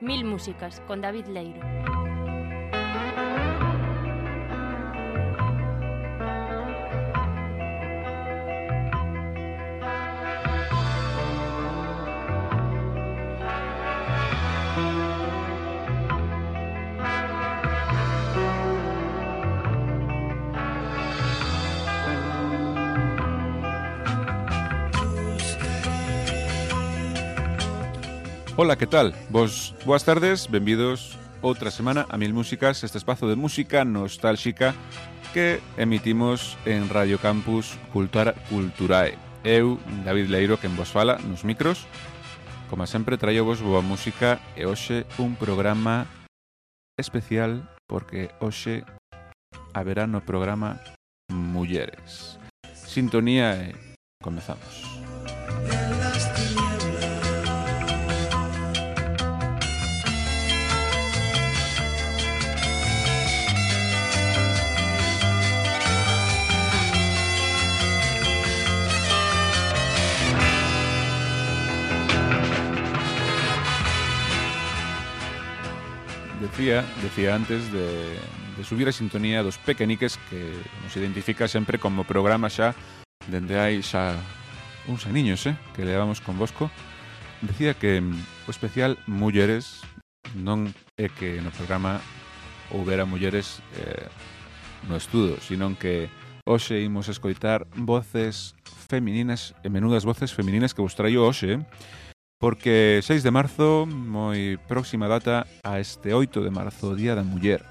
Mil músicas con David Leiro. Ola, que tal? Vos, boas tardes, benvidos outra semana a Mil Músicas, este espazo de música nostálxica que emitimos en Radio Campus Cultura, Culturae. Eu, David Leiro, quen vos fala nos micros, como sempre traio vos boa música e hoxe un programa especial porque hoxe haberá no programa Mulleres. Sintonía e comezamos. Música decía, decía antes de, de subir a sintonía dos pequeniques que nos identifica sempre como programa xa dende hai xa uns aniños, eh, que levamos con Bosco. Decía que o especial Mulleres non é que no programa houbera mulleres eh, no estudo, sino que hoxe imos escoitar voces femininas e menudas voces femininas que vos traio hoxe, eh? porque 6 de marzo, moi próxima data a este 8 de marzo, Día da Muller.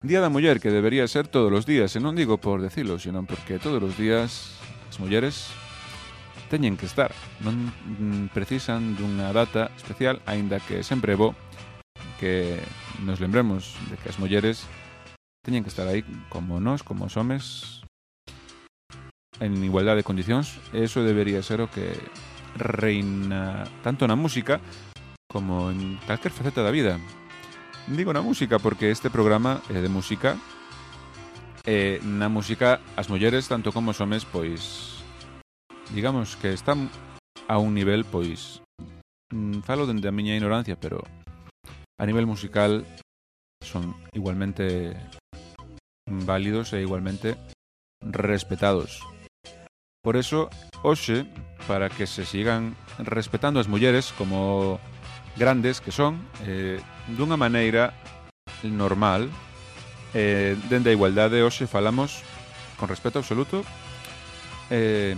Día da Muller que debería ser todos os días, e non digo por decilo, senón porque todos os días as mulleres teñen que estar. Non mm, precisan dunha data especial, aínda que sempre bo que nos lembremos de que as mulleres teñen que estar aí como nós, como os homes, en igualdade de condicións, e iso debería ser o que reina tanto na música como en calquer faceta da vida. Digo na música porque este programa é de música e na música as mulleres tanto como os homes pois digamos que están a un nivel pois mm, falo dende a miña ignorancia, pero a nivel musical son igualmente válidos e igualmente respetados. Por eso, hoxe para que se sigan respetando as mulleres como grandes que son eh, dunha maneira normal. Eh, dende a igualdade hoxe falamos con respeto absoluto eh,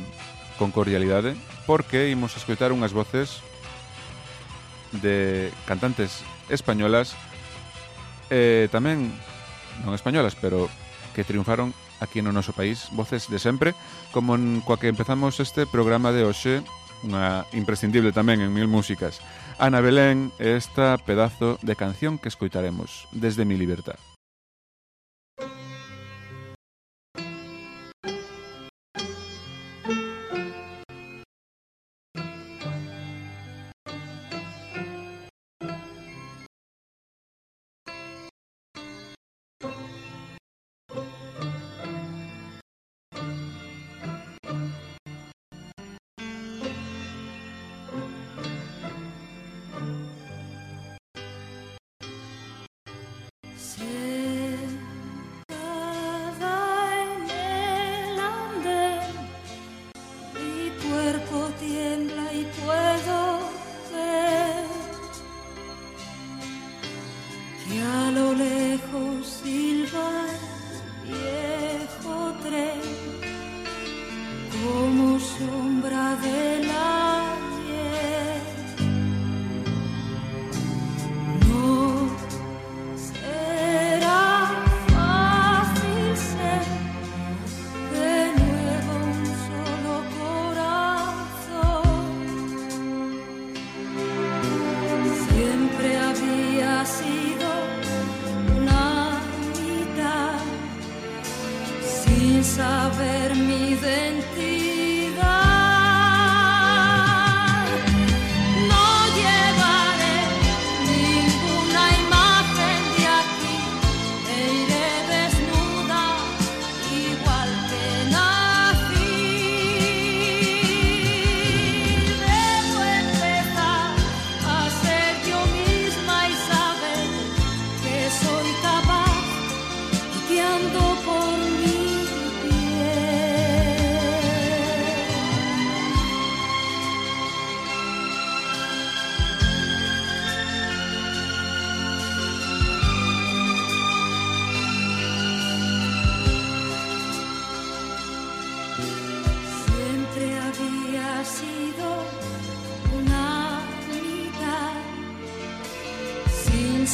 con cordialidade porque imos escoitar unhas voces de cantantes españolas eh, tamén non españolas pero que triunfaron aquí no noso país, voces de sempre, como en coa que empezamos este programa de hoxe, unha imprescindible tamén en mil músicas. Ana Belén, esta pedazo de canción que escoitaremos desde mi libertad.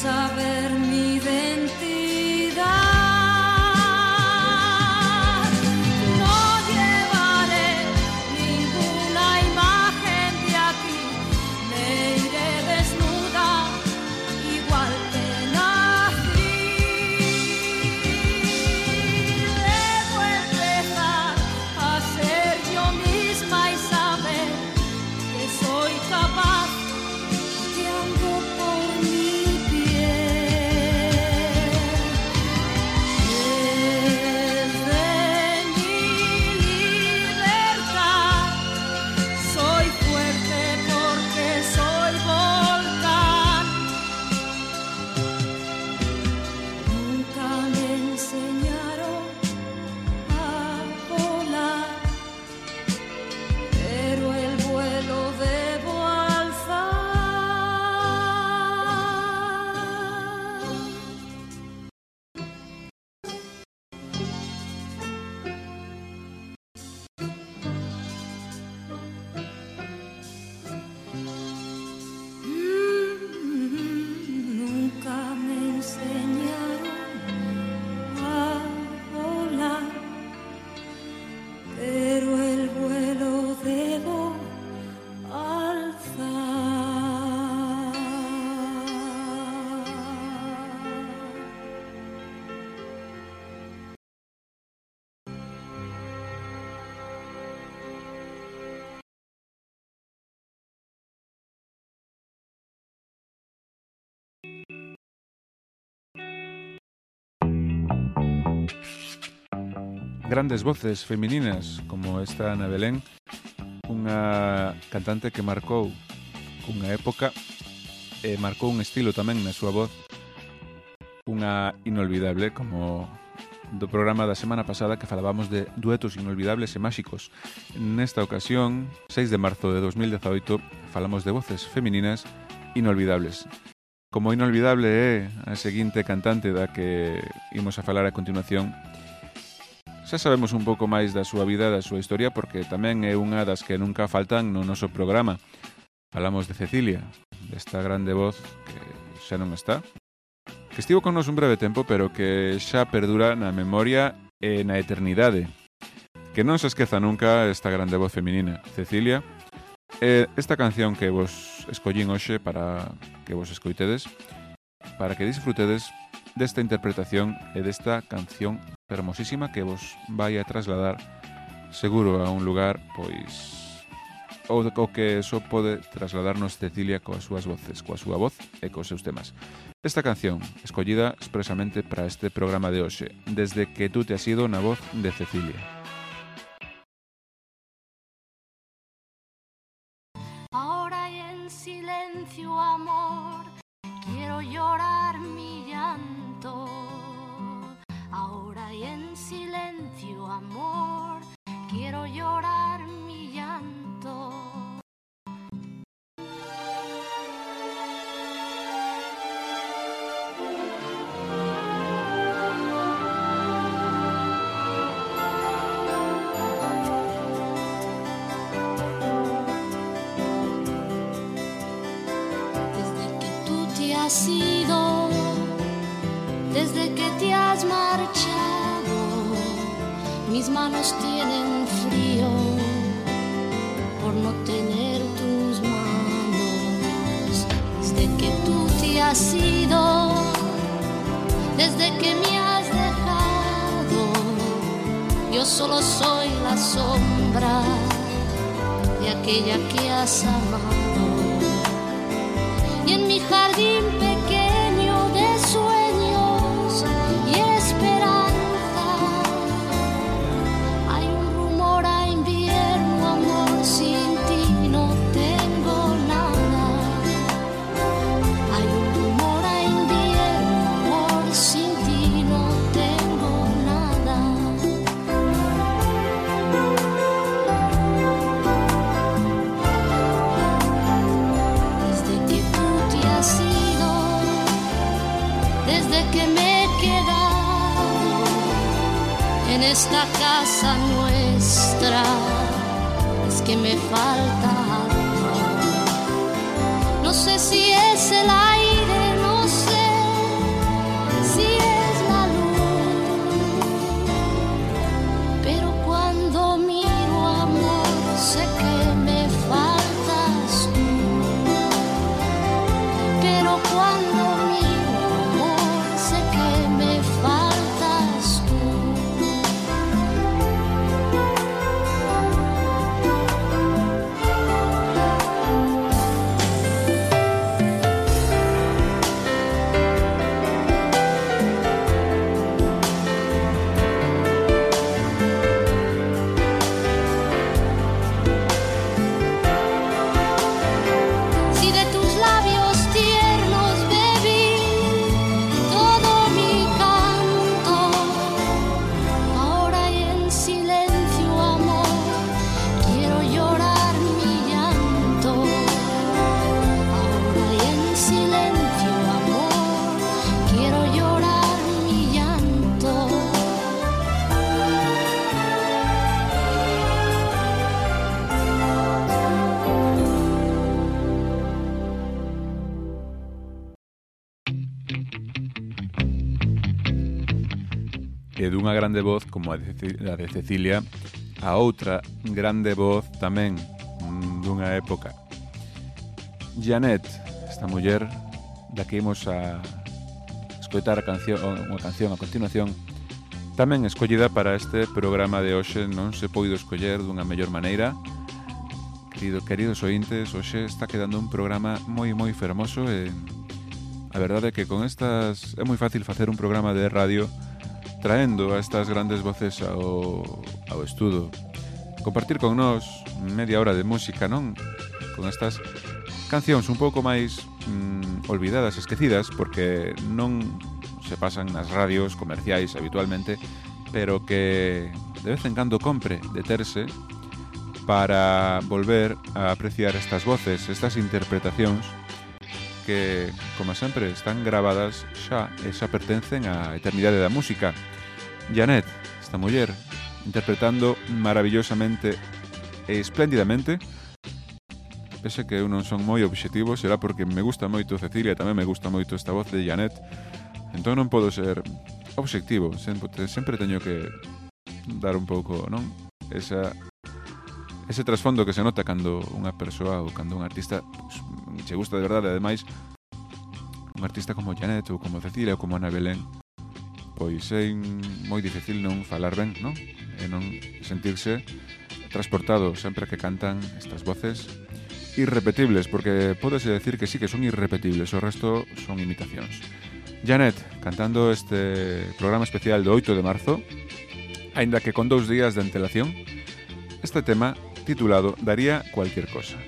saber grandes voces femininas como esta Ana Belén, unha cantante que marcou unha época e marcou un estilo tamén na súa voz unha inolvidable como do programa da semana pasada que falábamos de duetos inolvidables e máxicos. Nesta ocasión, 6 de marzo de 2018, falamos de voces femininas inolvidables. Como inolvidable é a seguinte cantante da que imos a falar a continuación, Xa sabemos un pouco máis da súa vida, da súa historia, porque tamén é unha das que nunca faltan no noso programa. Falamos de Cecilia, desta grande voz que xa non está, que estivo con nos un breve tempo, pero que xa perdura na memoria e na eternidade. Que non se esqueza nunca esta grande voz feminina, Cecilia, E esta canción que vos escollín hoxe para que vos escoitedes, para que disfrutedes desta interpretación e desta canción hermosísima que vos vai a trasladar seguro a un lugar pois ou o que só pode trasladarnos Cecilia coas súas voces, coa súa voz e cos seus temas. Esta canción, escollida expresamente para este programa de hoxe, desde que tú te has ido na voz de Cecilia. tuyo aquella que has amado. Y en mi jardín pequeño que me he quedado en esta casa nuestra, es que me falta. No sé si es el aire, e dunha grande voz como a de Cecilia a outra grande voz tamén dunha época. Janet, esta muller da que imos a escoitar a canción, unha canción a continuación, tamén escollida para este programa de hoxe non se poido escoller dunha mellor maneira. Querido, queridos ointes, hoxe está quedando un programa moi moi fermoso e a verdade é que con estas é moi fácil facer un programa de radio traendo a estas grandes voces ao, ao estudo. Compartir con nós media hora de música, non? Con estas cancións un pouco máis mm, olvidadas, esquecidas, porque non se pasan nas radios comerciais habitualmente, pero que de vez en cando compre deterse para volver a apreciar estas voces, estas interpretacións que, como sempre, están grabadas xa e xa pertencen á eternidade da música. Janet, esta muller, interpretando maravillosamente e espléndidamente pese que eu non son moi obxectivo, será porque me gusta moito Cecilia tamén me gusta moito esta voz de Janet. Entón non podo ser obxectivo, sempre, sempre teño que dar un pouco, non? Esa, ese trasfondo que se nota cando unha persoa ou cando un artista pues, che gusta de verdade, ademais, un artista como Janet ou como Cecilia ou como Ana Belén, pois é moi difícil non falar ben, non? E non sentirse transportado sempre que cantan estas voces irrepetibles, porque podese decir que sí que son irrepetibles, o resto son imitacións. Janet, cantando este programa especial do 8 de marzo, aínda que con dous días de antelación, este tema titulado Daría cualquier cosa.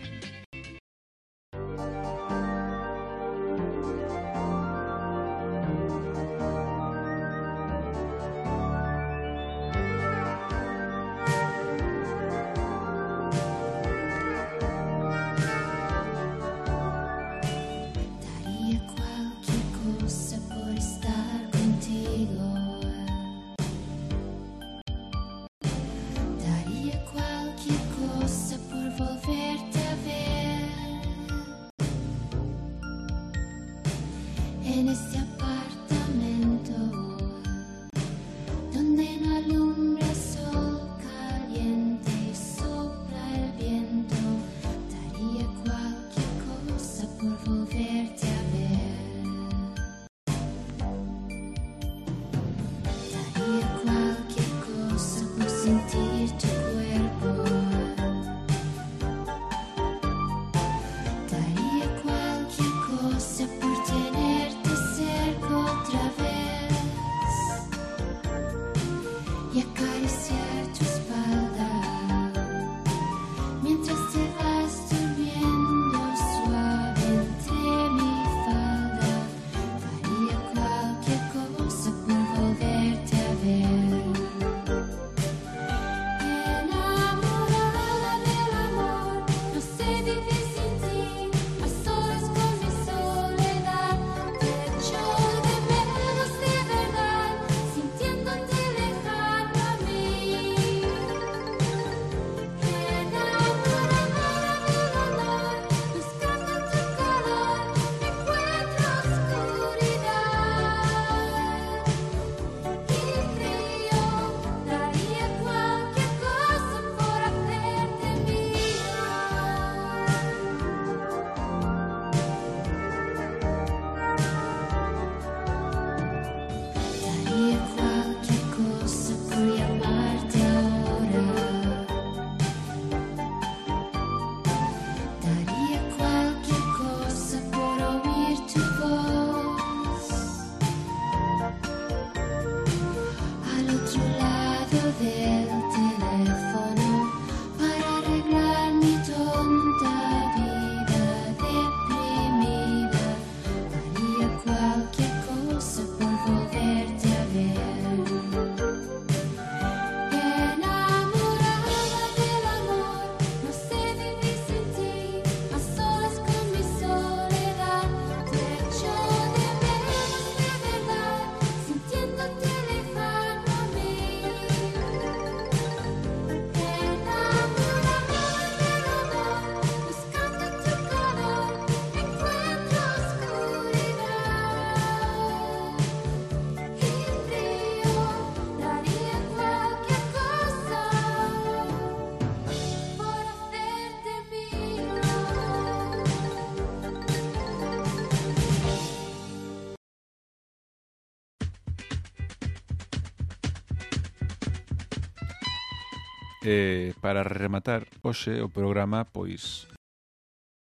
eh, para rematar hoxe o programa, pois,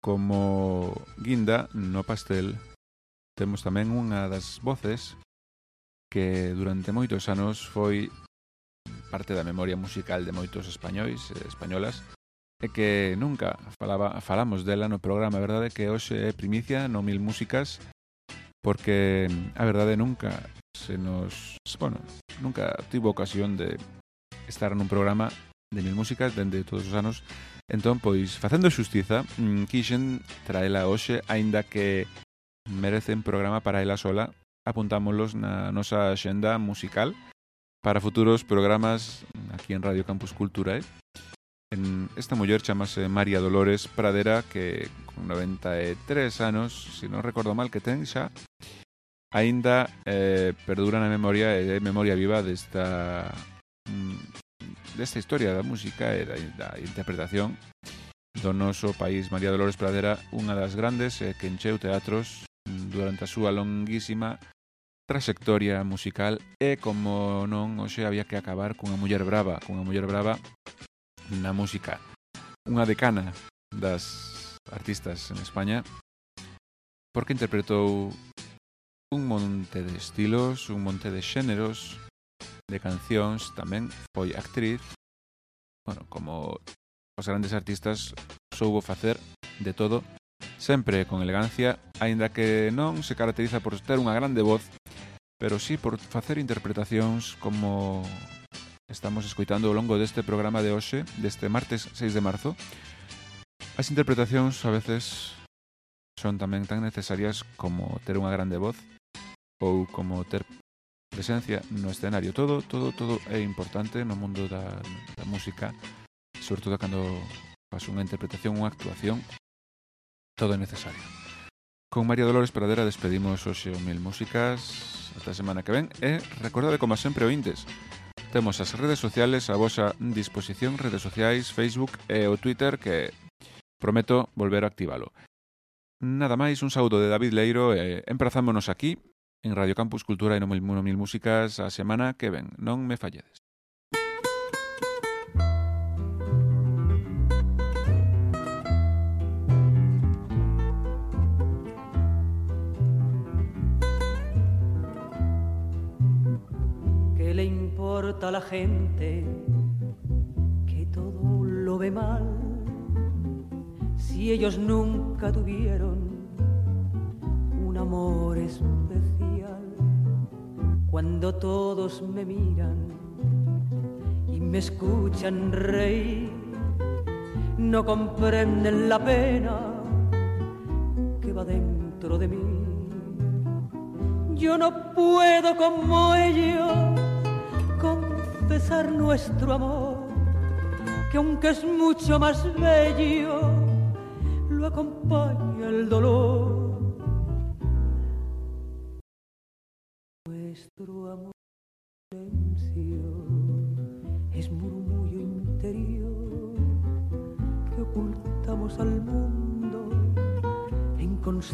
como guinda no pastel, temos tamén unha das voces que durante moitos anos foi parte da memoria musical de moitos españois e españolas e que nunca falaba, falamos dela no programa, a verdade que hoxe é primicia no Mil Músicas porque a verdade nunca se nos, bueno, nunca tivo ocasión de estar nun programa de mil músicas dende todos os anos. Entón, pois, facendo xustiza, mm, quixen traela hoxe, aínda que merecen programa para ela sola, apuntámoslos na nosa xenda musical para futuros programas aquí en Radio Campus Cultura. Eh? En esta muller chamase María Dolores Pradera, que con 93 anos, se si non recordo mal que ten xa, aínda eh, perdura na memoria, e eh, memoria viva desta desta historia da música e da, da interpretación do noso país María Dolores Pradera, unha das grandes eh, que encheu teatros mm, durante a súa longuísima trayectoria musical e como non hoxe había que acabar cunha muller brava, cunha muller brava na música. Unha decana das artistas en España porque interpretou un monte de estilos, un monte de xéneros, de cancións, tamén foi actriz. Bueno, como os grandes artistas soubo facer de todo, sempre con elegancia, aínda que non se caracteriza por ter unha grande voz, pero sí por facer interpretacións como estamos escoitando ao longo deste programa de hoxe, deste martes 6 de marzo. As interpretacións a veces son tamén tan necesarias como ter unha grande voz ou como ter presencia no escenario. Todo, todo, todo é importante no mundo da, da música, sobre todo cando faz unha interpretación, unha actuación, todo é necesario. Con María Dolores Pradera despedimos hoxe o Mil Músicas ata a semana que ven e recordade como sempre ointes temos as redes sociales a vosa disposición redes sociais, Facebook e o Twitter que prometo volver a activalo. Nada máis, un saúdo de David Leiro e emprazámonos aquí en Radio Campus Cultura e no Mil, Músicas a semana que ven. Non me falledes. ¿Qué le importa a la gente que todo lo ve mal? Si ellos nunca tuvieron amor especial, cuando todos me miran y me escuchan reír, no comprenden la pena que va dentro de mí. Yo no puedo como ellos confesar nuestro amor, que aunque es mucho más bello, lo acompaña el dolor.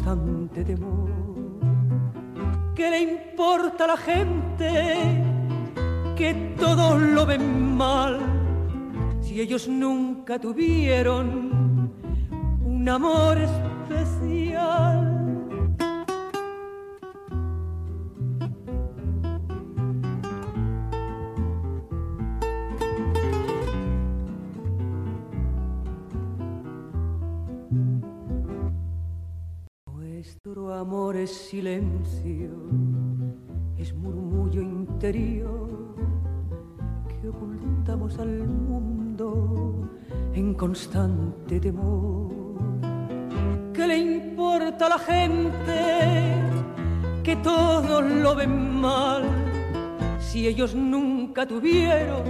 Constante temor. ¿Qué le importa a la gente que todos lo ven mal si ellos nunca tuvieron un amor especial? Silencio, es murmullo interior que ocultamos al mundo en constante temor. ¿Qué le importa a la gente que todos lo ven mal si ellos nunca tuvieron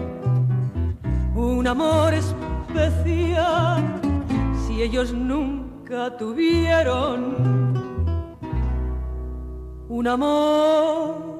un amor especial? Si ellos nunca tuvieron un amor